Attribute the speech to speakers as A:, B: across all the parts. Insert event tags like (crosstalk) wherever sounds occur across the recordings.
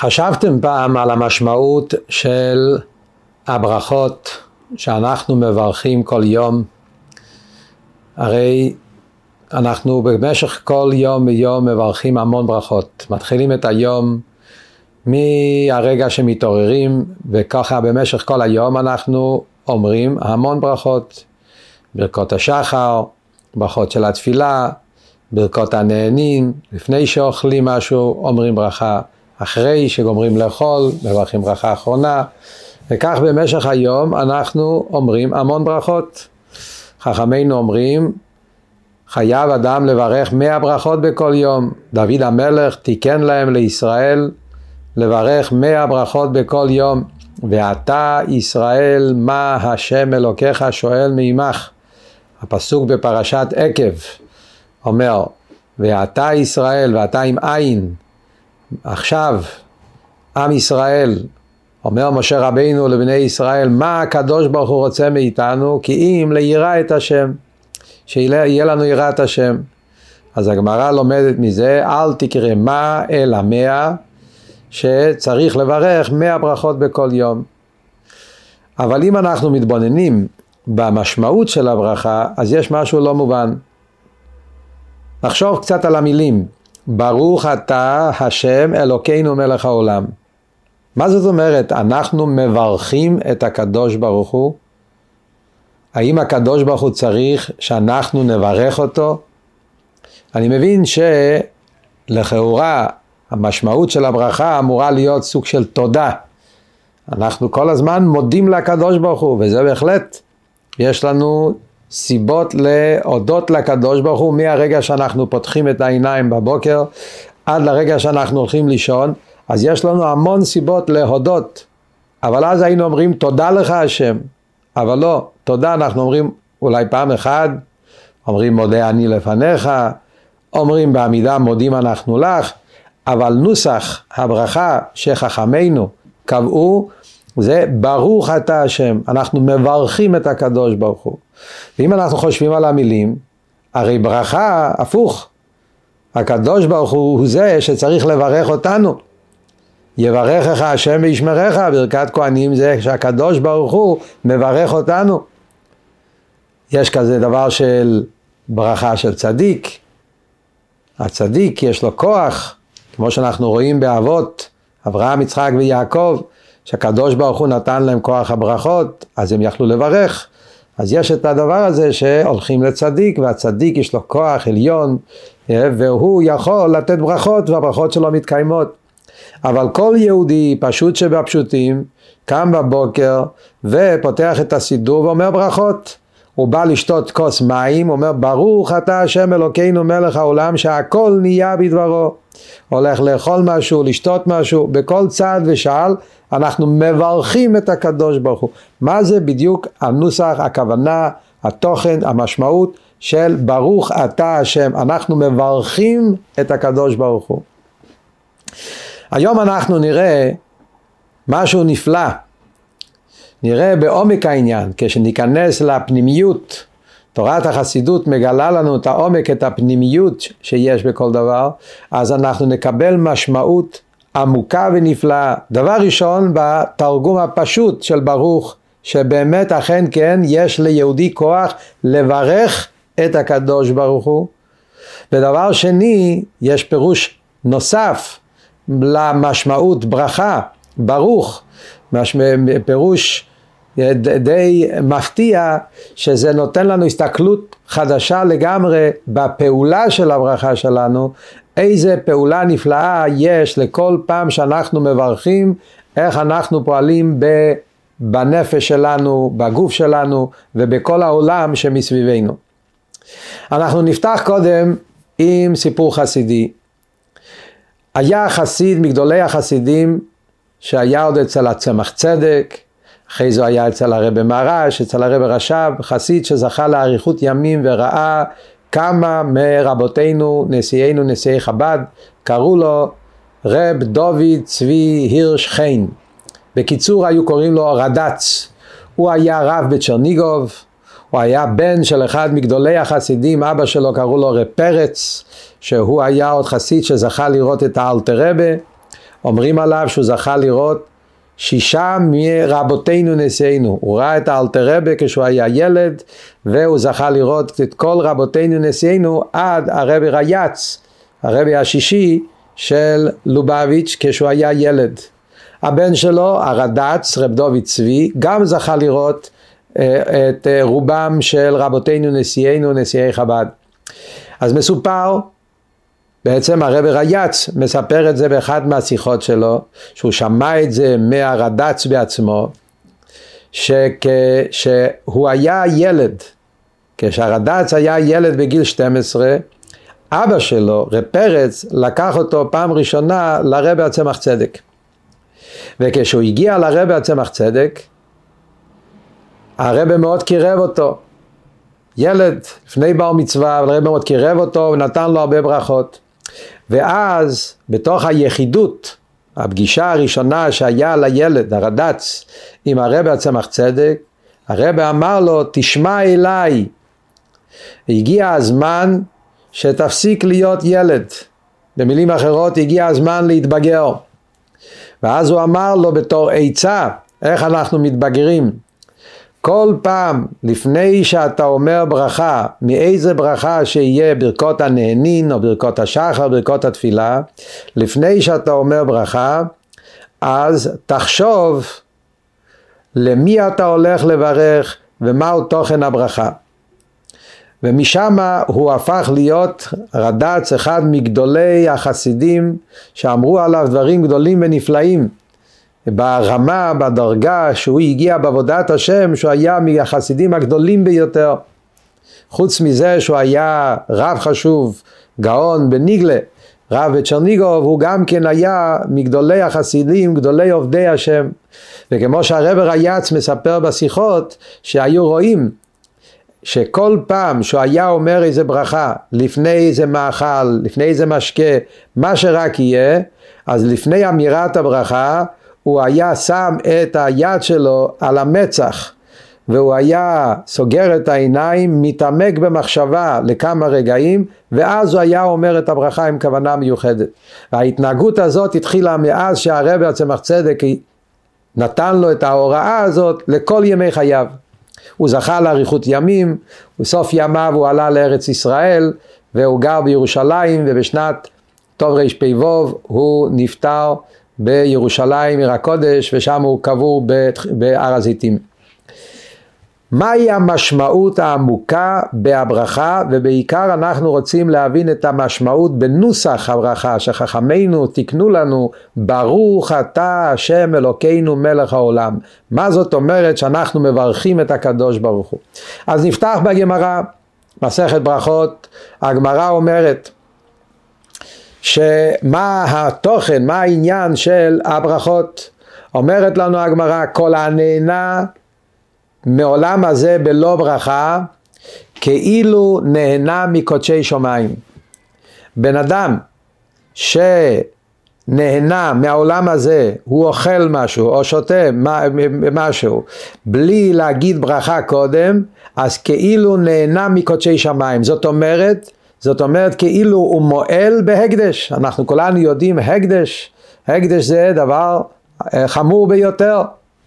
A: חשבתם פעם על המשמעות של הברכות שאנחנו מברכים כל יום? הרי אנחנו במשך כל יום ויום מברכים המון ברכות. מתחילים את היום מהרגע שמתעוררים, וככה במשך כל היום אנחנו אומרים המון ברכות. ברכות השחר, ברכות של התפילה, ברכות הנהנים, לפני שאוכלים משהו אומרים ברכה. אחרי שגומרים לאכול, מברכים ברכה אחרונה, וכך במשך היום אנחנו אומרים המון ברכות. חכמינו אומרים, חייב אדם לברך מאה ברכות בכל יום. דוד המלך תיקן להם לישראל לברך מאה ברכות בכל יום. ואתה ישראל מה השם אלוקיך שואל מעמך. הפסוק בפרשת עקב אומר, ואתה ישראל ואתה עם עין עכשיו עם ישראל, אומר משה רבינו לבני ישראל, מה הקדוש ברוך הוא רוצה מאיתנו? כי אם ליראה את השם, שיהיה לנו יראת השם. אז הגמרא לומדת מזה, אל תקרא מה אלא מאה, שצריך לברך מאה ברכות בכל יום. אבל אם אנחנו מתבוננים במשמעות של הברכה, אז יש משהו לא מובן. נחשוב קצת על המילים. ברוך אתה השם אלוקינו מלך העולם. מה זאת אומרת? אנחנו מברכים את הקדוש ברוך הוא? האם הקדוש ברוך הוא צריך שאנחנו נברך אותו? אני מבין שלכאורה המשמעות של הברכה אמורה להיות סוג של תודה. אנחנו כל הזמן מודים לקדוש ברוך הוא, וזה בהחלט, יש לנו סיבות להודות לקדוש ברוך הוא מהרגע שאנחנו פותחים את העיניים בבוקר עד לרגע שאנחנו הולכים לישון, אז יש לנו המון סיבות להודות. אבל אז היינו אומרים תודה לך השם, אבל לא, תודה אנחנו אומרים אולי פעם אחת, אומרים מודה אני לפניך, אומרים בעמידה מודים אנחנו לך, אבל נוסח הברכה שחכמינו קבעו זה ברוך אתה השם, אנחנו מברכים את הקדוש ברוך הוא. ואם אנחנו חושבים על המילים, הרי ברכה הפוך. הקדוש ברוך הוא הוא זה שצריך לברך אותנו. יברכך השם וישמרך, ברכת כהנים זה שהקדוש ברוך הוא מברך אותנו. יש כזה דבר של ברכה של צדיק. הצדיק יש לו כוח, כמו שאנחנו רואים באבות, אברהם, יצחק ויעקב, שהקדוש ברוך הוא נתן להם כוח הברכות, אז הם יכלו לברך. אז יש את הדבר הזה שהולכים לצדיק, והצדיק יש לו כוח עליון, אה, והוא יכול לתת ברכות, והברכות שלו מתקיימות. אבל כל יהודי פשוט שבפשוטים, קם בבוקר ופותח את הסידור ואומר ברכות. הוא בא לשתות כוס מים, אומר ברוך אתה השם אלוקינו מלך העולם שהכל נהיה בדברו. הולך לאכול משהו, לשתות משהו, בכל צעד ושעל אנחנו מברכים את הקדוש ברוך הוא. מה זה בדיוק הנוסח, הכוונה, התוכן, המשמעות של ברוך אתה השם. אנחנו מברכים את הקדוש ברוך הוא. היום אנחנו נראה משהו נפלא. נראה בעומק העניין, כשניכנס לפנימיות, תורת החסידות מגלה לנו את העומק, את הפנימיות שיש בכל דבר, אז אנחנו נקבל משמעות עמוקה ונפלאה. דבר ראשון, בתרגום הפשוט של ברוך, שבאמת אכן כן יש ליהודי כוח לברך את הקדוש ברוך הוא. ודבר שני, יש פירוש נוסף למשמעות ברכה, ברוך, פירוש די מפתיע שזה נותן לנו הסתכלות חדשה לגמרי בפעולה של הברכה שלנו, איזה פעולה נפלאה יש לכל פעם שאנחנו מברכים, איך אנחנו פועלים בנפש שלנו, בגוף שלנו ובכל העולם שמסביבנו. אנחנו נפתח קודם עם סיפור חסידי. היה חסיד מגדולי החסידים שהיה עוד אצל הצמח צדק, אחרי זה היה אצל הרבי מרש, אצל הרבי רש"ב, חסיד שזכה לאריכות ימים וראה כמה מרבותינו, נשיאינו, נשיאי חב"ד, קראו לו רב דוד צבי הירש חן. בקיצור היו קוראים לו רד"צ. הוא היה רב בצ'רניגוב, הוא היה בן של אחד מגדולי החסידים, אבא שלו קראו לו רב פרץ, שהוא היה עוד חסיד שזכה לראות את האלתר רבה. אומרים עליו שהוא זכה לראות שישה מרבותינו נשיאנו. הוא ראה את האלתר רבה כשהוא היה ילד, והוא זכה לראות את כל רבותינו נשיאנו עד הרבי רייץ, הרבי השישי של לובביץ' כשהוא היה ילד. הבן שלו, הרד"צ, רב דוד צבי, גם זכה לראות אה, את אה, רובם של רבותינו נשיאנו, נשיאי חב"ד. אז מסופר, בעצם הרב רייץ מספר את זה באחד מהשיחות שלו, שהוא שמע את זה מהרד"צ בעצמו, שכ, שהוא היה ילד, כשהרד"צ היה ילד בגיל 12, אבא שלו, רב פרץ, לקח אותו פעם ראשונה לרבי הצמח צדק. וכשהוא הגיע לרבי הצמח צדק, הרבי מאוד קירב אותו. ילד, לפני בר מצווה, הרבי מאוד קירב אותו ונתן לו הרבה ברכות. ואז, בתוך היחידות, הפגישה הראשונה שהיה לילד, הרד"צ, עם הרבי הצמח צדק, הרבי אמר לו, תשמע אליי. הגיע הזמן שתפסיק להיות ילד. במילים אחרות, הגיע הזמן להתבגר. ואז הוא אמר לו בתור עצה, איך אנחנו מתבגרים. כל פעם לפני שאתה אומר ברכה, מאיזה ברכה שיהיה ברכות הנהנין או ברכות השחר, ברכות התפילה, לפני שאתה אומר ברכה, אז תחשוב למי אתה הולך לברך ומהו תוכן הברכה. ומשם הוא הפך להיות רד"צ, אחד מגדולי החסידים שאמרו עליו דברים גדולים ונפלאים. ברמה, בדרגה שהוא הגיע בעבודת השם, שהוא היה מהחסידים הגדולים ביותר. חוץ מזה שהוא היה רב חשוב, גאון בניגלה, רב בצ'רניגוב, הוא גם כן היה מגדולי החסידים, גדולי עובדי השם. וכמו שהרבר רייץ מספר בשיחות, שהיו רואים שכל פעם שהוא היה אומר איזה ברכה, לפני איזה מאכל, לפני איזה משקה, מה שרק יהיה, אז לפני אמירת הברכה, הוא היה שם את היד שלו על המצח, והוא היה סוגר את העיניים, מתעמק במחשבה לכמה רגעים, ואז הוא היה אומר את הברכה עם כוונה מיוחדת. וההתנהגות הזאת התחילה מאז שהרבי הצמח צדק נתן לו את ההוראה הזאת לכל ימי חייו. הוא זכה לאריכות ימים, בסוף ימיו הוא עלה לארץ ישראל והוא גר בירושלים ובשנת טוב רפ"ו הוא נפטר בירושלים עיר הקודש ושם הוא קבור בהר הזיתים. מהי המשמעות העמוקה בהברכה? ובעיקר אנחנו רוצים להבין את המשמעות בנוסח הברכה שחכמינו תיקנו לנו ברוך אתה השם אלוקינו מלך העולם מה זאת אומרת? שאנחנו מברכים את הקדוש ברוך הוא. אז נפתח בגמרא מסכת ברכות. הגמרא אומרת שמה התוכן מה העניין של הברכות אומרת לנו הגמרא כל הנהנה מעולם הזה בלא ברכה, כאילו נהנה מקודשי שמיים. בן אדם שנהנה מהעולם הזה, הוא אוכל משהו או שותה משהו, בלי להגיד ברכה קודם, אז כאילו נהנה מקודשי שמיים. זאת אומרת, זאת אומרת כאילו הוא מועל בהקדש. אנחנו כולנו יודעים הקדש, הקדש זה דבר אה, חמור ביותר.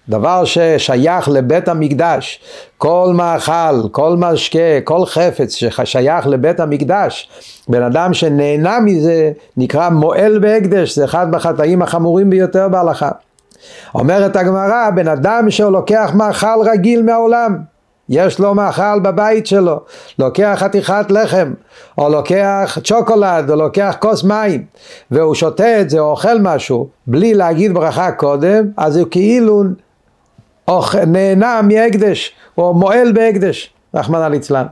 A: דבר ששייך לבית המקדש, כל מאכל, כל משקה, כל חפץ ששייך לבית המקדש, בן אדם שנהנה מזה נקרא מועל בהקדש, זה אחד מהחטאים החמורים ביותר בהלכה. אומרת הגמרא, בן אדם שלוקח מאכל רגיל מהעולם, יש לו מאכל בבית שלו, לוקח חתיכת לחם, או לוקח צ'וקולד, או לוקח כוס מים, והוא שותה את זה, או אוכל משהו, בלי להגיד ברכה קודם, אז הוא כאילו נהנה מהקדש, או מועל בהקדש, רחמנא ליצלן.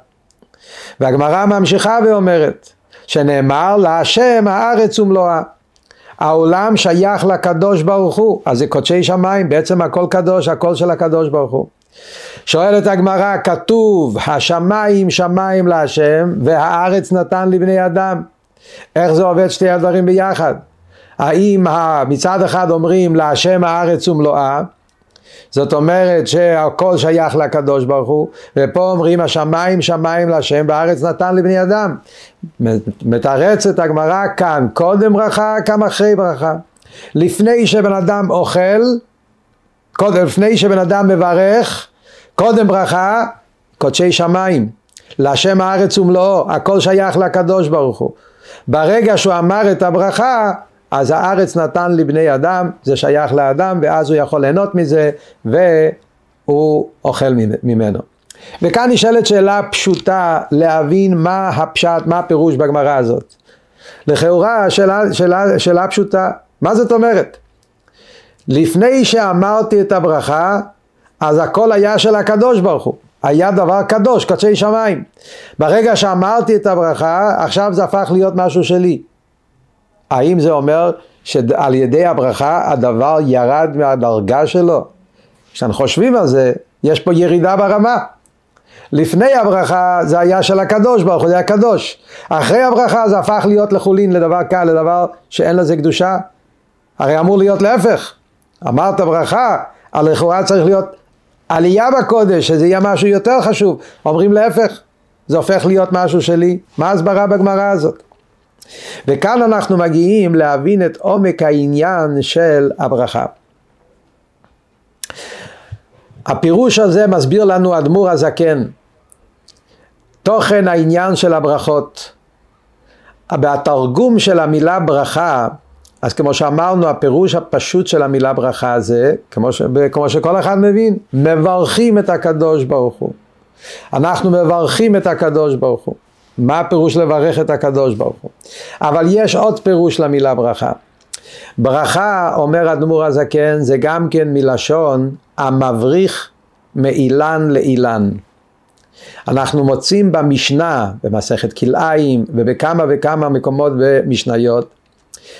A: והגמרא ממשיכה ואומרת, שנאמר להשם הארץ ומלואה. העולם שייך לקדוש ברוך הוא, אז זה קודשי שמיים, בעצם הכל קדוש, הכל של הקדוש ברוך הוא. שואלת הגמרא, כתוב השמיים שמיים להשם והארץ נתן לבני אדם. איך זה עובד שתי הדברים ביחד? האם מצד אחד אומרים להשם הארץ ומלואה זאת אומרת שהכל שייך לקדוש ברוך הוא, ופה אומרים השמיים שמיים להשם בארץ נתן לבני אדם. מתרצת הגמרא כאן קודם ברכה, כאן אחרי ברכה. לפני שבן אדם אוכל, קודם, לפני שבן אדם מברך, קודם ברכה, קודשי שמיים. להשם הארץ ומלואו, הכל שייך לקדוש ברוך הוא. ברגע שהוא אמר את הברכה, אז הארץ נתן לבני אדם, זה שייך לאדם, ואז הוא יכול ליהנות מזה, והוא אוכל ממנו. וכאן נשאלת שאלה פשוטה להבין מה הפשט, מה הפירוש בגמרא הזאת. לכאורה שאלה, שאלה, שאלה פשוטה, מה זאת אומרת? לפני שאמרתי את הברכה, אז הכל היה של הקדוש ברוך הוא. היה דבר קדוש, קדשי שמיים. ברגע שאמרתי את הברכה, עכשיו זה הפך להיות משהו שלי. האם זה אומר שעל ידי הברכה הדבר ירד מהדרגה שלו? כשאנחנו חושבים על זה, יש פה ירידה ברמה. לפני הברכה זה היה של הקדוש ברוך הוא, זה היה קדוש. אחרי הברכה זה הפך להיות לחולין, לדבר קל, לדבר שאין לזה קדושה. הרי אמור להיות להפך. אמרת ברכה, הלכאורה צריך להיות עלייה בקודש, שזה יהיה משהו יותר חשוב. אומרים להפך, זה הופך להיות משהו שלי. מה ההסברה בגמרא הזאת? וכאן אנחנו מגיעים להבין את עומק העניין של הברכה. הפירוש הזה מסביר לנו אדמו"ר הזקן, תוכן העניין של הברכות. בתרגום של המילה ברכה, אז כמו שאמרנו, הפירוש הפשוט של המילה ברכה זה, כמו, ש, כמו שכל אחד מבין, מברכים את הקדוש ברוך הוא. אנחנו מברכים את הקדוש ברוך הוא. מה הפירוש לברך את הקדוש ברוך הוא? אבל יש עוד פירוש למילה ברכה. ברכה, אומר אדמו"ר הזקן, זה גם כן מלשון המבריך מאילן לאילן. אנחנו מוצאים במשנה, במסכת כלאיים ובכמה וכמה מקומות במשניות,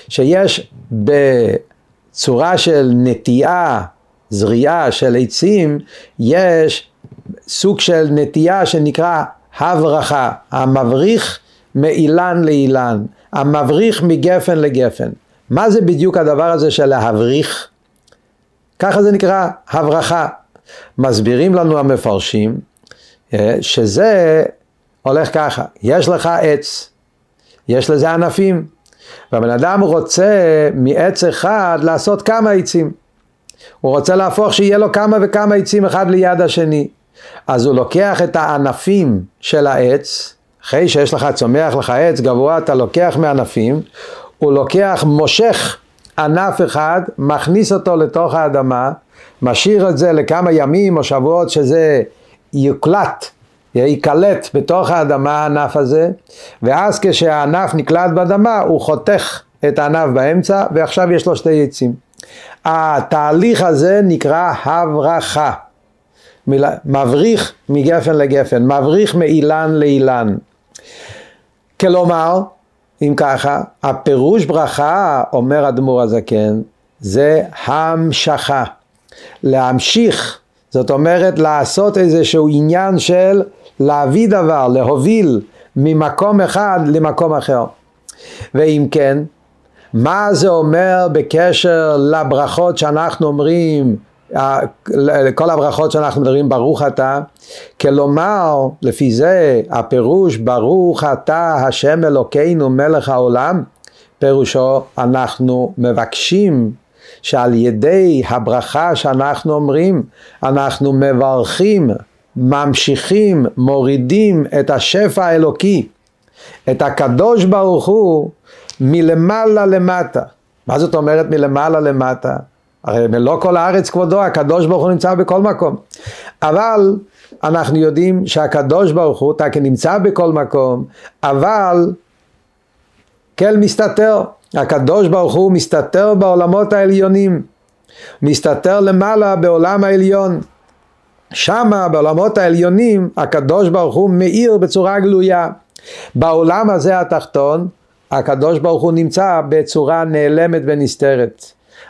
A: שיש בצורה של נטיעה, זריעה של עצים, יש סוג של נטייה שנקרא הברכה, המבריך מאילן לאילן, המבריך מגפן לגפן. מה זה בדיוק הדבר הזה של להבריך? ככה זה נקרא הברכה. מסבירים לנו המפרשים אה, שזה הולך ככה, יש לך עץ, יש לזה ענפים, והבן אדם רוצה מעץ אחד לעשות כמה עצים. הוא רוצה להפוך שיהיה לו כמה וכמה עצים אחד ליד השני. אז הוא לוקח את הענפים של העץ, אחרי שיש לך, צומח לך עץ גבוה, אתה לוקח מענפים, הוא לוקח, מושך ענף אחד, מכניס אותו לתוך האדמה, משאיר את זה לכמה ימים או שבועות שזה יוקלט, ייקלט בתוך האדמה הענף הזה, ואז כשהענף נקלט באדמה הוא חותך את הענף באמצע ועכשיו יש לו שתי עצים. התהליך הזה נקרא הברכה. מבריך מגפן לגפן, מבריך מאילן לאילן. כלומר, אם ככה, הפירוש ברכה, אומר אדמו"ר הזקן, זה המשכה. להמשיך, זאת אומרת לעשות איזשהו עניין של להביא דבר, להוביל ממקום אחד למקום אחר. ואם כן, מה זה אומר בקשר לברכות שאנחנו אומרים כל הברכות שאנחנו מדברים ברוך אתה, כלומר לפי זה הפירוש ברוך אתה השם אלוקינו מלך העולם, פירושו אנחנו מבקשים שעל ידי הברכה שאנחנו אומרים אנחנו מברכים, ממשיכים, מורידים את השפע האלוקי, את הקדוש ברוך הוא מלמעלה למטה. מה זאת אומרת מלמעלה למטה? הרי מלוא כל הארץ כבודו, הקדוש ברוך הוא נמצא בכל מקום. אבל אנחנו יודעים שהקדוש ברוך הוא תקן נמצא בכל מקום, אבל כל מסתתר. הקדוש ברוך הוא מסתתר בעולמות העליונים, מסתתר למעלה בעולם העליון. שמה בעולמות העליונים הקדוש ברוך הוא מאיר בצורה גלויה. בעולם הזה התחתון הקדוש ברוך הוא נמצא בצורה נעלמת ונסתרת.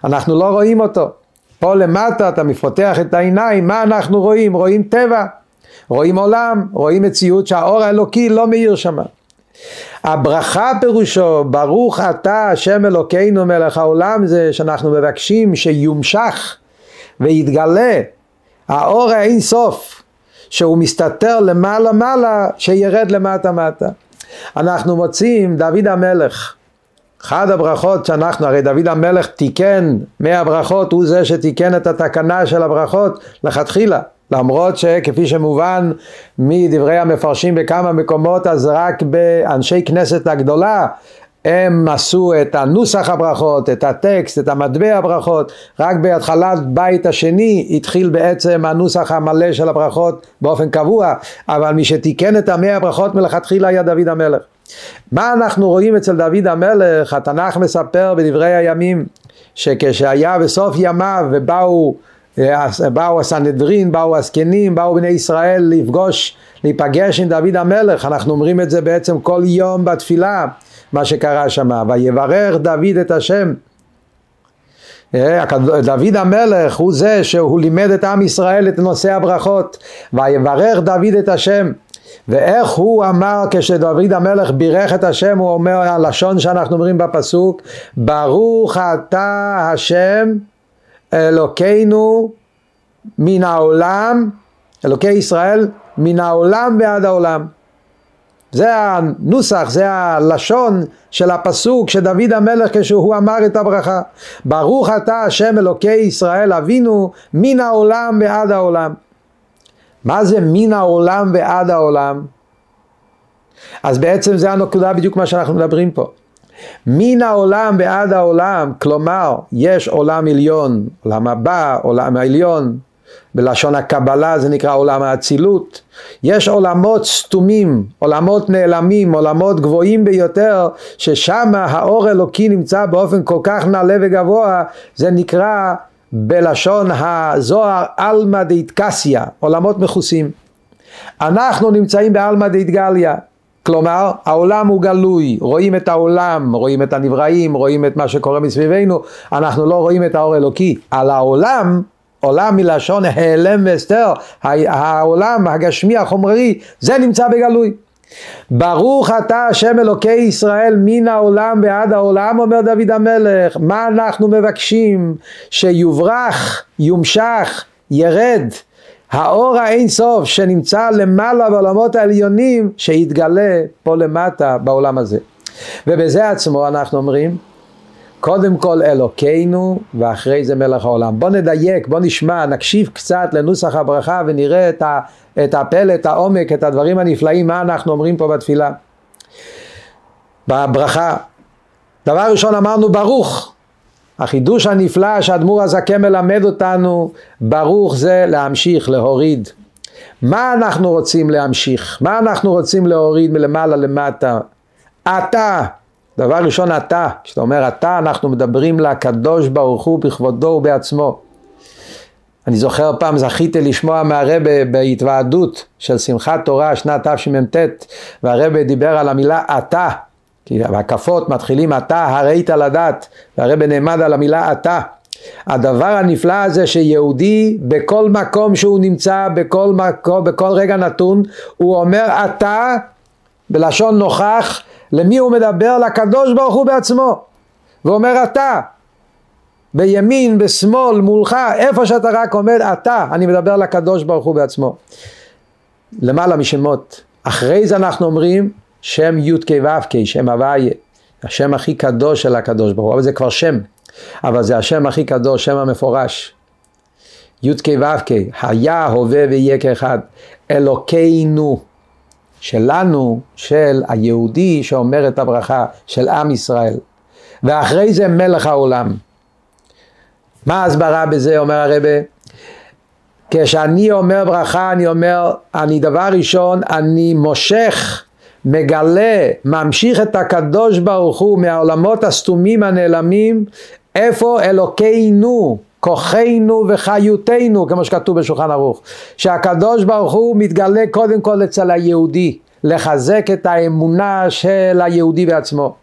A: אנחנו לא רואים אותו. פה למטה אתה מפותח את העיניים, מה אנחנו רואים? רואים טבע, רואים עולם, רואים מציאות שהאור האלוקי לא מאיר שם. הברכה פירושו, ברוך אתה השם אלוקינו מלך העולם, זה שאנחנו מבקשים שיומשך ויתגלה האור האין סוף, שהוא מסתתר למעלה מעלה, שירד למטה מטה. אנחנו מוצאים דוד המלך, אחת הברכות שאנחנו, הרי דוד המלך תיקן מהברכות, הוא זה שתיקן את התקנה של הברכות לכתחילה. למרות שכפי שמובן מדברי המפרשים בכמה מקומות, אז רק באנשי כנסת הגדולה הם עשו את הנוסח הברכות, את הטקסט, את המטבע הברכות, רק בהתחלת בית השני התחיל בעצם הנוסח המלא של הברכות באופן קבוע, אבל מי שתיקן את המאה הברכות מלכתחילה היה דוד המלך. מה אנחנו רואים אצל דוד המלך? התנ"ך מספר בדברי הימים שכשהיה בסוף ימיו ובאו אה, באו הסנהדרין, באו הזקנים, באו בני ישראל לפגוש, להיפגש עם דוד המלך, אנחנו אומרים את זה בעצם כל יום בתפילה, מה שקרה שם, ויברך דוד את השם. אה, דוד המלך הוא זה שהוא לימד את עם ישראל את נושא הברכות, ויברך דוד את השם. ואיך הוא אמר כשדוד המלך בירך את השם, הוא אומר הלשון שאנחנו אומרים בפסוק, ברוך אתה השם אלוקינו מן העולם, אלוקי ישראל, מן העולם ועד העולם. זה הנוסח, זה הלשון של הפסוק שדוד המלך כשהוא אמר את הברכה. ברוך אתה השם אלוקי ישראל אבינו מן העולם ועד העולם. מה זה מן העולם ועד העולם? אז בעצם זה הנקודה בדיוק מה שאנחנו מדברים פה. מן העולם ועד העולם, כלומר, יש עולם עליון, עולם הבא, עולם העליון, בלשון הקבלה זה נקרא עולם האצילות. יש עולמות סתומים, עולמות נעלמים, עולמות גבוהים ביותר, ששם האור אלוקי נמצא באופן כל כך נעלה וגבוה, זה נקרא בלשון הזוהר עלמא דאיטקסיה, עולמות מכוסים. אנחנו נמצאים בעלמא דאיטגליה, כלומר העולם הוא גלוי, רואים את העולם, רואים את הנבראים, רואים את מה שקורה מסביבנו, אנחנו לא רואים את האור אלוקי. על העולם, עולם מלשון העלם והסתר, העולם הגשמי החומרי, זה נמצא בגלוי. ברוך אתה השם אלוקי ישראל מן העולם ועד העולם אומר דוד המלך. מה אנחנו מבקשים? שיוברח יומשך ירד. האור האין סוף שנמצא למעלה בעולמות העליונים שיתגלה פה למטה בעולם הזה. ובזה עצמו אנחנו אומרים קודם כל אלוקינו ואחרי זה מלך העולם. בוא נדייק, בוא נשמע, נקשיב קצת לנוסח הברכה ונראה את, ה, את הפלא, את העומק, את הדברים הנפלאים, מה אנחנו אומרים פה בתפילה. בברכה. דבר ראשון אמרנו ברוך. החידוש הנפלא שהאדמו"ר הזקן מלמד אותנו, ברוך זה להמשיך, להוריד. מה אנחנו רוצים להמשיך? מה אנחנו רוצים להוריד מלמעלה למטה? אתה. דבר ראשון אתה, כשאתה אומר אתה, אנחנו מדברים לקדוש ברוך הוא בכבודו ובעצמו. אני זוכר פעם זכיתי לשמוע מהרבה בהתוועדות של שמחת תורה שנת תשמ"ט והרבה דיבר על המילה אתה כי ההקפות מתחילים אתה הראית לדעת והרבה נעמד על המילה אתה הדבר הנפלא הזה שיהודי בכל מקום שהוא נמצא בכל, מקום, בכל רגע נתון הוא אומר אתה בלשון נוכח למי הוא מדבר? לקדוש ברוך הוא בעצמו ואומר אתה בימין, בשמאל, מולך, איפה שאתה רק עומד, אתה, אני מדבר לקדוש ברוך הוא בעצמו. למעלה משמות. אחרי זה אנחנו אומרים שם י"ק ו"ק, שם הוויה, השם הכי קדוש של הקדוש ברוך הוא, אבל זה כבר שם, אבל זה השם הכי קדוש, שם המפורש. י"ק ו"ק, היה, הווה ויהיה כאחד, אלוקינו, שלנו, של היהודי שאומר את הברכה, של עם ישראל. ואחרי זה מלך העולם. מה ההסברה בזה, אומר הרבה? כשאני אומר ברכה, אני אומר, אני דבר ראשון, אני מושך, מגלה, ממשיך את הקדוש ברוך הוא מהעולמות הסתומים הנעלמים, איפה אלוקינו, כוחנו וחיותנו, כמו שכתוב בשולחן ערוך, שהקדוש ברוך הוא מתגלה קודם כל אצל היהודי, לחזק את האמונה של היהודי בעצמו.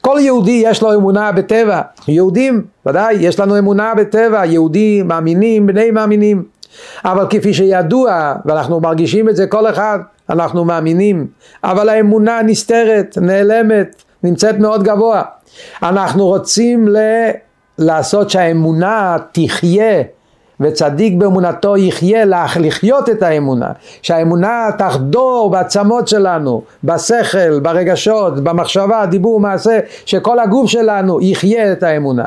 A: כל יהודי יש לו אמונה בטבע, יהודים ודאי יש לנו אמונה בטבע, יהודים מאמינים, בני מאמינים, אבל כפי שידוע ואנחנו מרגישים את זה כל אחד, אנחנו מאמינים, אבל האמונה נסתרת, נעלמת, נמצאת מאוד גבוה. אנחנו רוצים. לעשות שהאמונה תחיה וצדיק באמונתו יחיה לחיות את האמונה, שהאמונה תחדור בעצמות שלנו, בשכל, ברגשות, במחשבה, דיבור, מעשה, שכל הגוף שלנו יחיה את האמונה.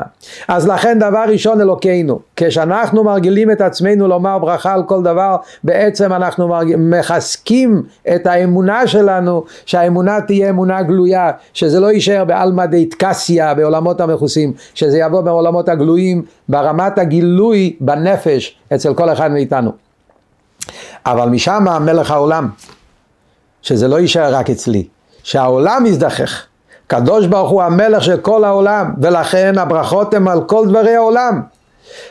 A: אז לכן דבר ראשון אלוקינו, כשאנחנו מרגילים את עצמנו לומר ברכה על כל דבר, בעצם אנחנו. מחזקים את האמונה שלנו, שהאמונה תהיה אמונה גלויה, שזה לא יישאר בעלמא דאיטקסיה בעולמות המכוסים, שזה יבוא בעולמות הגלויים, ברמת הגילוי בנפש אצל כל אחד מאיתנו. אבל משם מלך העולם, שזה לא יישאר רק אצלי, שהעולם יזדחך. קדוש ברוך הוא המלך של כל העולם, ולכן הברכות הן על כל דברי העולם.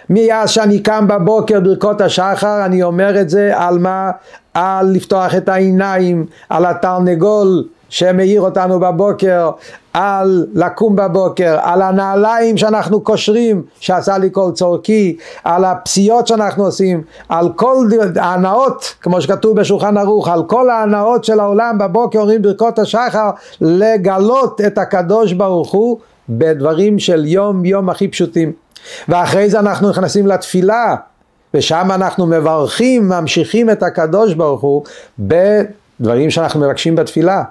A: מאז שאני קם בבוקר ברכות השחר אני אומר את זה על מה? על לפתוח את העיניים, על התרנגול שמאיר אותנו בבוקר, על לקום בבוקר, על הנעליים שאנחנו קושרים, שעשה לי כל צורכי, על הפסיעות שאנחנו עושים, על כל ההנאות, כמו שכתוב בשולחן ערוך, על כל ההנאות של העולם בבוקר אומרים ברכות השחר, לגלות את הקדוש ברוך הוא בדברים של יום יום הכי פשוטים. ואחרי זה אנחנו נכנסים לתפילה, ושם אנחנו מברכים, ממשיכים את הקדוש ברוך הוא בדברים שאנחנו מבקשים בתפילה.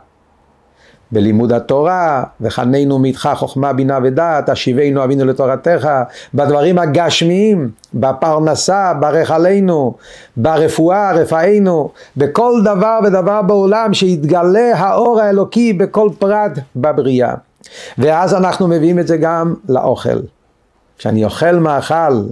A: בלימוד התורה, וחננו מאיתך חוכמה בינה ודעת, השיבנו אבינו לתורתך, בדברים הגשמיים, בפרנסה, ברך עלינו, ברפואה, רפאנו, בכל דבר ודבר בעולם שיתגלה האור האלוקי בכל פרט בבריאה. ואז אנחנו מביאים את זה גם לאוכל. כשאני אוכל מאכל,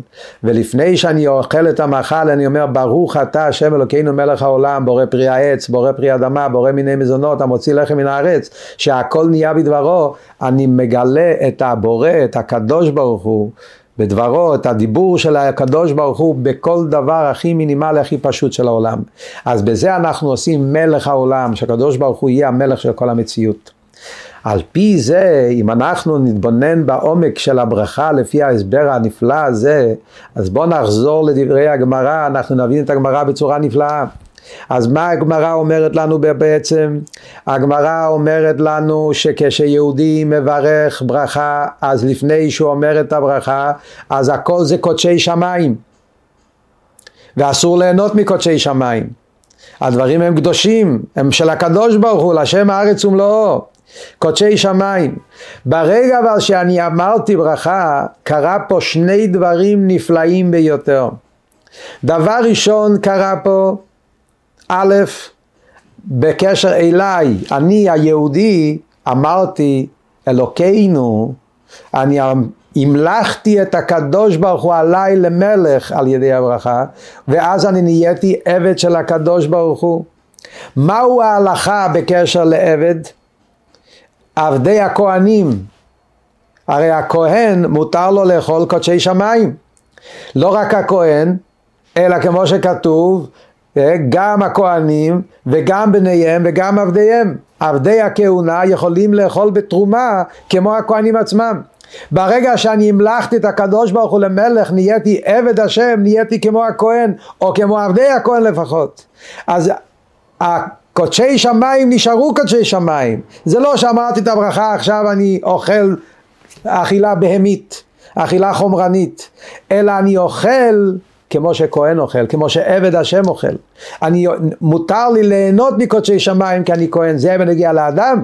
A: ולפני שאני אוכל את המאכל אני אומר ברוך אתה השם אלוקינו מלך העולם, בורא פרי העץ, בורא פרי אדמה, בורא מיני מזונות, המוציא לחם מן הארץ, שהכל נהיה בדברו, אני מגלה את הבורא, את הקדוש ברוך הוא, בדברו, את הדיבור של הקדוש ברוך הוא בכל דבר הכי מינימלי, הכי פשוט של העולם. אז בזה אנחנו עושים מלך העולם, שהקדוש ברוך הוא יהיה המלך של כל המציאות. על פי זה, אם אנחנו נתבונן בעומק של הברכה לפי ההסבר הנפלא הזה, אז בואו נחזור לדברי הגמרא, אנחנו נבין את הגמרא בצורה נפלאה. אז מה הגמרא אומרת לנו בעצם? הגמרא אומרת לנו שכשיהודי מברך ברכה, אז לפני שהוא אומר את הברכה, אז הכל זה קודשי שמיים. ואסור ליהנות מקודשי שמיים. הדברים הם קדושים, הם של הקדוש ברוך הוא, לשם הארץ ומלואו. קודשי שמיים. ברגע אבל שאני אמרתי ברכה, קרה פה שני דברים נפלאים ביותר. דבר ראשון קרה פה, א', בקשר אליי, אני היהודי, אמרתי, אלוקינו, אני המלכתי את הקדוש ברוך הוא עליי למלך על ידי הברכה, ואז אני נהייתי עבד של הקדוש ברוך הוא. מהו ההלכה בקשר לעבד? עבדי הכהנים, הרי הכהן מותר לו לאכול קודשי שמיים. לא רק הכהן, אלא כמו שכתוב, אה, גם הכהנים וגם בניהם וגם עבדיהם. עבדי הכהונה יכולים לאכול בתרומה כמו הכהנים עצמם. ברגע שאני המלכתי את הקדוש ברוך הוא למלך, נהייתי עבד השם, נהייתי כמו הכהן, או כמו עבדי הכהן לפחות. אז קודשי שמיים נשארו קודשי שמיים. זה לא שאמרתי את הברכה עכשיו אני אוכל אכילה בהמית, אכילה חומרנית, אלא אני אוכל כמו שכהן אוכל, כמו שעבד השם אוכל. אני, מותר לי ליהנות מקודשי שמיים כי אני כהן, זה בנגיע לאדם.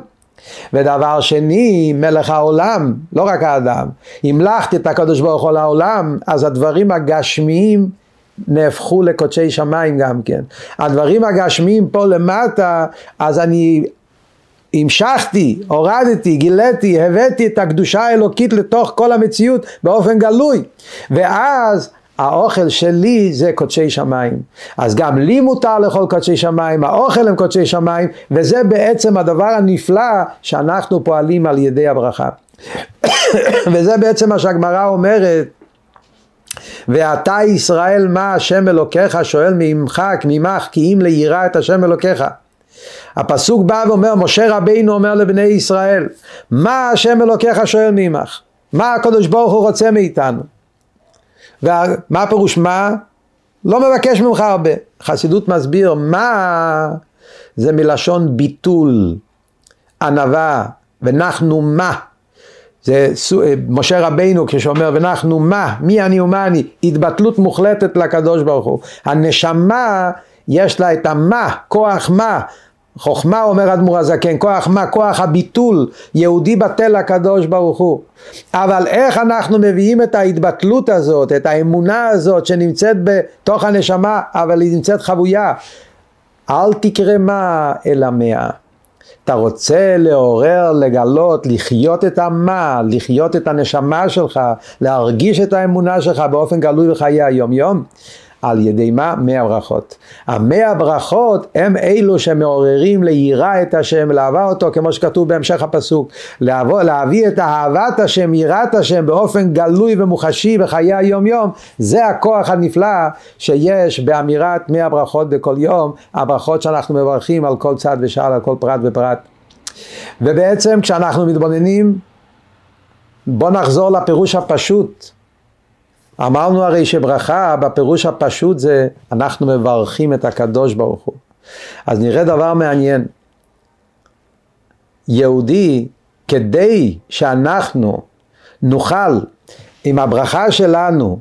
A: ודבר שני, מלך העולם, לא רק האדם, המלכתי את הקדוש ברוך הוא לעולם, אז הדברים הגשמיים נהפכו לקודשי שמיים גם כן. הדברים הגשמיים פה למטה, אז אני המשכתי, הורדתי, גיליתי, הבאתי את הקדושה האלוקית לתוך כל המציאות באופן גלוי. ואז האוכל שלי זה קודשי שמיים. אז גם לי מותר לאכול קודשי שמיים, האוכל הם קודשי שמיים, וזה בעצם הדבר הנפלא שאנחנו פועלים על ידי הברכה. (coughs) וזה בעצם מה שהגמרא אומרת ואתה ישראל מה השם אלוקיך? שואל ממך ממך כי אם ליראה את השם אלוקיך. הפסוק בא ואומר משה רבינו אומר לבני ישראל מה השם אלוקיך שואל ממך מה הקדוש ברוך הוא רוצה מאיתנו? ומה הפירוש מה? לא מבקש ממך הרבה. חסידות מסביר מה זה מלשון ביטול ענווה ונחנו מה זה משה רבינו כשאומר ואנחנו מה, מי אני ומה אני, התבטלות מוחלטת לקדוש ברוך הוא. הנשמה יש לה את המה, כוח מה, חוכמה אומר אדמו"ר הזקן, כוח מה? כוח הביטול, יהודי בטל לקדוש ברוך הוא. אבל איך אנחנו מביאים את ההתבטלות הזאת, את האמונה הזאת שנמצאת בתוך הנשמה, אבל היא נמצאת חבויה. אל תקרא מה אלא מאה. אתה רוצה לעורר, לגלות, לחיות את המה, לחיות את הנשמה שלך, להרגיש את האמונה שלך באופן גלוי בחיי היום יום. על ידי מה? מאה ברכות. המאה ברכות הם אלו שמעוררים ליראה את השם, לאהבה אותו, כמו שכתוב בהמשך הפסוק, להבוא, להביא את אהבת השם, יראת השם, באופן גלוי ומוחשי בחיי היום יום, זה הכוח הנפלא שיש באמירת מאה ברכות בכל יום, הברכות שאנחנו מברכים על כל צד ושעל, על כל פרט ופרט. ובעצם כשאנחנו מתבוננים, בואו נחזור לפירוש הפשוט. אמרנו הרי שברכה בפירוש הפשוט זה אנחנו מברכים את הקדוש ברוך הוא. אז נראה דבר מעניין. יהודי, כדי שאנחנו נוכל עם הברכה שלנו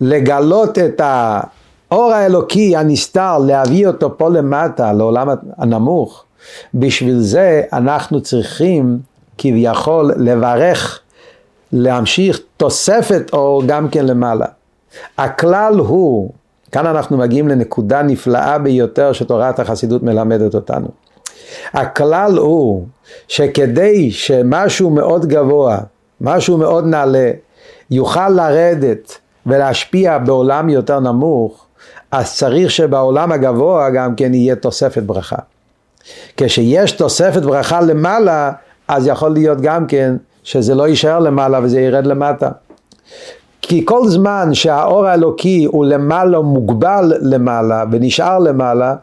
A: לגלות את האור האלוקי הנסתר, להביא אותו פה למטה, לעולם הנמוך, בשביל זה אנחנו צריכים כביכול לברך להמשיך תוספת אור גם כן למעלה. הכלל הוא, כאן אנחנו מגיעים לנקודה נפלאה ביותר שתורת החסידות מלמדת אותנו. הכלל הוא שכדי שמשהו מאוד גבוה, משהו מאוד נעלה, יוכל לרדת ולהשפיע בעולם יותר נמוך, אז צריך שבעולם הגבוה גם כן יהיה תוספת ברכה. כשיש תוספת ברכה למעלה, אז יכול להיות גם כן שזה לא יישאר למעלה וזה ירד למטה. כי כל זמן שהאור האלוקי הוא למעלה, מוגבל למעלה ונשאר למעלה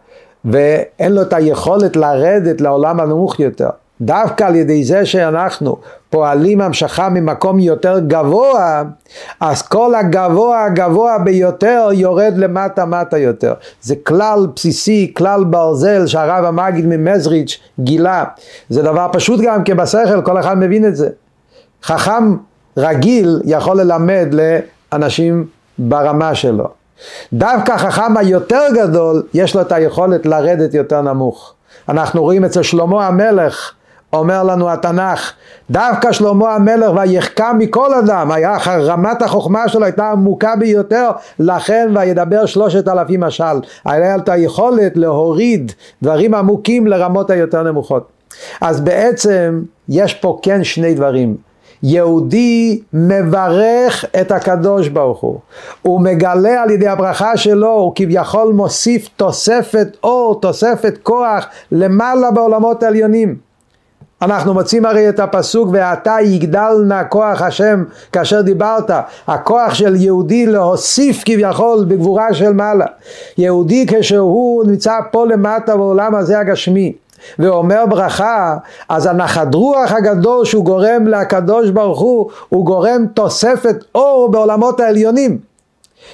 A: ואין לו את היכולת לרדת לעולם הנמוך יותר. דווקא על ידי זה שאנחנו פועלים המשכה ממקום יותר גבוה, אז כל הגבוה הגבוה ביותר יורד למטה מטה יותר. זה כלל בסיסי, כלל ברזל שהרב המגיד ממזריץ' גילה. זה דבר פשוט גם כן בשכל, כל אחד מבין את זה. חכם רגיל יכול ללמד לאנשים ברמה שלו. דווקא החכם היותר גדול, יש לו את היכולת לרדת יותר נמוך. אנחנו רואים אצל שלמה המלך, אומר לנו התנ"ך, דווקא שלמה המלך ויחכה מכל אדם, היה, רמת החוכמה שלו הייתה עמוקה ביותר, לכן וידבר שלושת אלפים משל. היה את היכולת להוריד דברים עמוקים לרמות היותר נמוכות. אז בעצם יש פה כן שני דברים. יהודי מברך את הקדוש ברוך הוא. הוא מגלה על ידי הברכה שלו, הוא כביכול מוסיף תוספת אור, תוספת כוח למעלה בעולמות העליונים. אנחנו מוצאים הרי את הפסוק ואתה יגדל נא כוח השם כאשר דיברת הכוח של יהודי להוסיף כביכול בגבורה של מעלה יהודי כשהוא נמצא פה למטה בעולם הזה הגשמי ואומר ברכה, אז הנחת רוח הגדול שהוא גורם לקדוש ברוך הוא, הוא גורם תוספת אור בעולמות העליונים,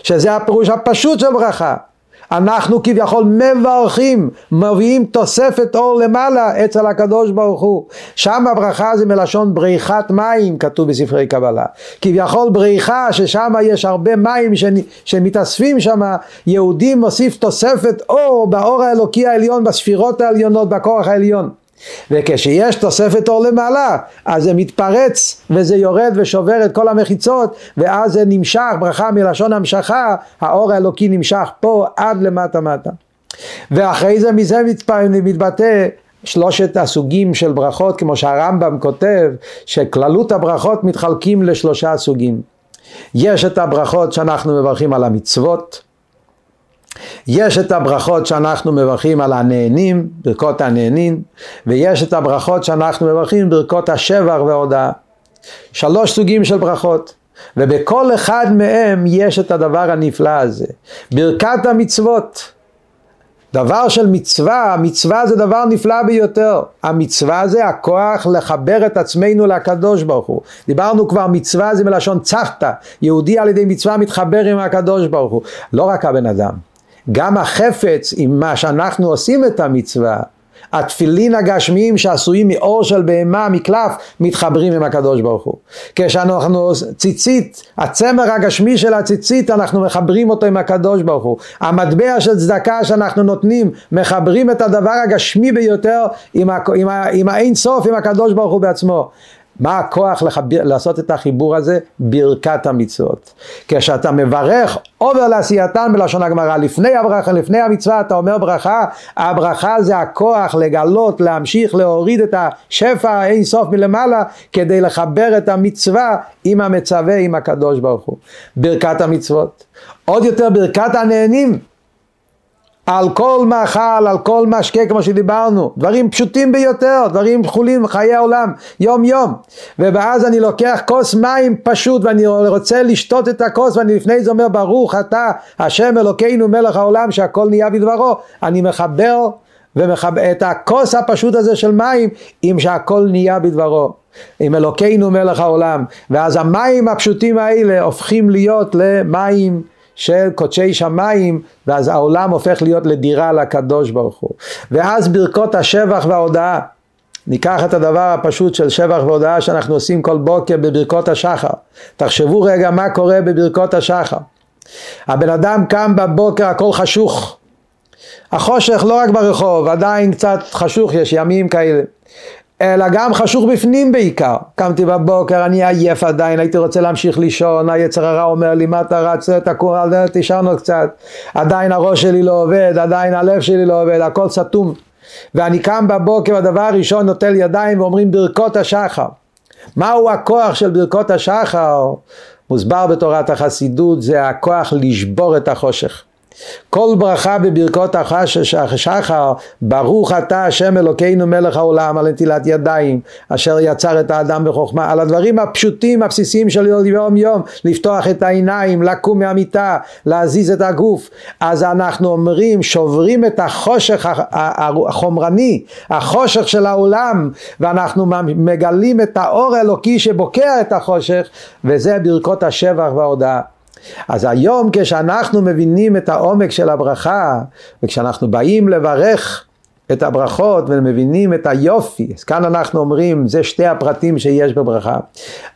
A: שזה הפירוש הפשוט של ברכה. אנחנו כביכול מברכים, מביאים תוספת אור למעלה אצל הקדוש ברוך הוא. שם הברכה זה מלשון בריחת מים, כתוב בספרי קבלה. כביכול בריחה, ששם יש הרבה מים שמתאספים שם, יהודי מוסיף תוספת אור באור האלוקי העליון, בספירות העליונות, בכוח העליון. וכשיש תוספת אור למעלה, אז זה מתפרץ וזה יורד ושובר את כל המחיצות, ואז זה נמשך, ברכה מלשון המשכה, האור האלוקי נמשך פה עד למטה מטה. ואחרי זה מזה מתבטא שלושת הסוגים של ברכות, כמו שהרמב"ם כותב, שכללות הברכות מתחלקים לשלושה סוגים. יש את הברכות שאנחנו מברכים על המצוות, יש את הברכות שאנחנו מברכים על הנהנים, ברכות הנהנים, ויש את הברכות שאנחנו מברכים ברכות השבח וההודאה. שלוש סוגים של ברכות. ובכל אחד מהם יש את הדבר הנפלא הזה. ברכת המצוות. דבר של מצווה, מצווה זה דבר נפלא ביותר. המצווה זה הכוח לחבר את עצמנו לקדוש ברוך הוא. דיברנו כבר, מצווה זה מלשון צחתא. יהודי על ידי מצווה מתחבר עם הקדוש ברוך הוא. לא רק הבן אדם. גם החפץ עם מה שאנחנו עושים את המצווה, התפילין הגשמיים שעשויים מאור של בהמה, מקלף, מתחברים עם הקדוש ברוך הוא. כשאנחנו ציצית, הצמר הגשמי של הציצית, אנחנו מחברים אותו עם הקדוש ברוך הוא. המטבע של צדקה שאנחנו נותנים, מחברים את הדבר הגשמי ביותר עם, עם, ה, עם האין סוף, עם הקדוש ברוך הוא בעצמו. מה הכוח לחבר, לעשות את החיבור הזה? ברכת המצוות. כשאתה מברך עובר לעשייתן בלשון הגמרא, לפני הברכה, לפני המצווה אתה אומר ברכה, הברכה זה הכוח לגלות, להמשיך, להוריד את השפע אין סוף מלמעלה, כדי לחבר את המצווה עם המצווה, עם הקדוש ברוך הוא. ברכת המצוות. עוד יותר ברכת הנהנים. על כל מאכל, על כל משקה כמו שדיברנו, דברים פשוטים ביותר, דברים חולים חיי העולם, יום יום. ואז אני לוקח כוס מים פשוט ואני רוצה לשתות את הכוס ואני לפני זה אומר ברוך אתה השם אלוקינו מלך העולם שהכל נהיה בדברו, אני מחבר ומחבר את הכוס הפשוט הזה של מים עם שהכל נהיה בדברו. עם אלוקינו מלך העולם ואז המים הפשוטים האלה הופכים להיות למים של קודשי שמיים ואז העולם הופך להיות לדירה לקדוש ברוך הוא. ואז ברכות השבח וההודאה ניקח את הדבר הפשוט של שבח והודאה שאנחנו עושים כל בוקר בברכות השחר. תחשבו רגע מה קורה בברכות השחר. הבן אדם קם בבוקר הכל חשוך. החושך לא רק ברחוב עדיין קצת חשוך יש ימים כאלה אלא גם חשוך בפנים בעיקר. קמתי בבוקר, אני עייף עדיין, הייתי רוצה להמשיך לישון, היצר הרע אומר לי, מה אתה רץ, תקום, תישרנו קצת. עדיין הראש שלי לא עובד, עדיין הלב שלי לא עובד, הכל סתום. ואני קם בבוקר, הדבר הראשון נוטל ידיים ואומרים ברכות השחר. מהו הכוח של ברכות השחר? מוסבר בתורת החסידות, זה הכוח לשבור את החושך. כל ברכה בברכות השחר, ברוך אתה השם אלוקינו מלך העולם על נטילת ידיים, אשר יצר את האדם בחוכמה, על הדברים הפשוטים הבסיסיים של יום יום, לפתוח את העיניים, לקום מהמיטה, להזיז את הגוף, אז אנחנו אומרים, שוברים את החושך החומרני, החושך של העולם, ואנחנו מגלים את האור האלוקי שבוקע את החושך, וזה ברכות השבח וההודאה. אז היום כשאנחנו מבינים את העומק של הברכה, וכשאנחנו באים לברך את הברכות ומבינים את היופי, אז כאן אנחנו אומרים, זה שתי הפרטים שיש בברכה.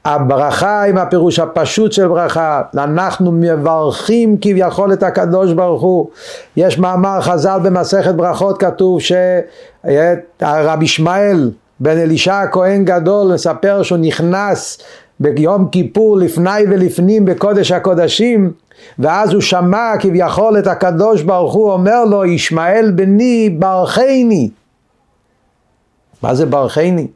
A: הברכה עם הפירוש הפשוט של ברכה, אנחנו מברכים כביכול את הקדוש ברוך הוא. יש מאמר חז"ל במסכת ברכות כתוב שהרב ישמעאל בן אלישע הכהן גדול מספר שהוא נכנס ביום כיפור לפני ולפנים בקודש הקודשים ואז הוא שמע כביכול את הקדוש ברוך הוא אומר לו ישמעאל בני ברכני מה זה ברכני?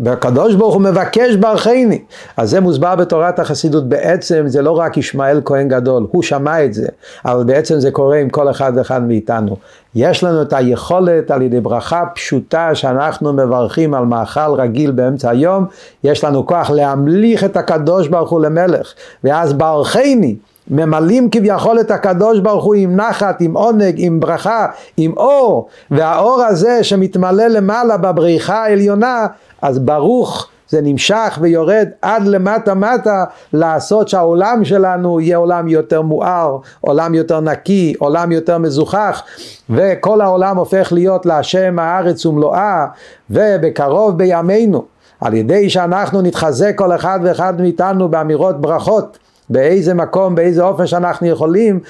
A: והקדוש ברוך הוא מבקש ברכני. אז זה מוסבר בתורת החסידות. בעצם זה לא רק ישמעאל כהן גדול, הוא שמע את זה, אבל בעצם זה קורה עם כל אחד ואחד מאיתנו. יש לנו את היכולת על ידי ברכה פשוטה שאנחנו מברכים על מאכל רגיל באמצע היום, יש לנו כוח להמליך את הקדוש ברוך הוא למלך. ואז ברכני. ממלאים כביכול את הקדוש ברוך הוא עם נחת, עם עונג, עם ברכה, עם אור, והאור הזה שמתמלא למעלה בבריחה העליונה, אז ברוך זה נמשך ויורד עד למטה מטה לעשות שהעולם שלנו יהיה עולם יותר מואר, עולם יותר נקי, עולם יותר מזוכח. וכל העולם הופך להיות להשם הארץ ומלואה ובקרוב בימינו על ידי שאנחנו נתחזק כל אחד ואחד מאיתנו באמירות ברכות באיזה מקום, באיזה אופן שאנחנו יכולים,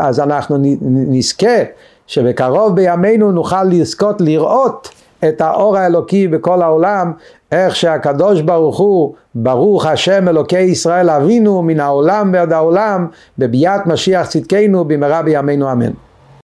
A: אז אנחנו נזכה שבקרוב בימינו נוכל לזכות לראות את האור האלוקי בכל העולם, איך שהקדוש ברוך הוא, ברוך השם אלוקי ישראל אבינו מן העולם ועד העולם, בביאת משיח צדקנו במהרה בימינו אמן.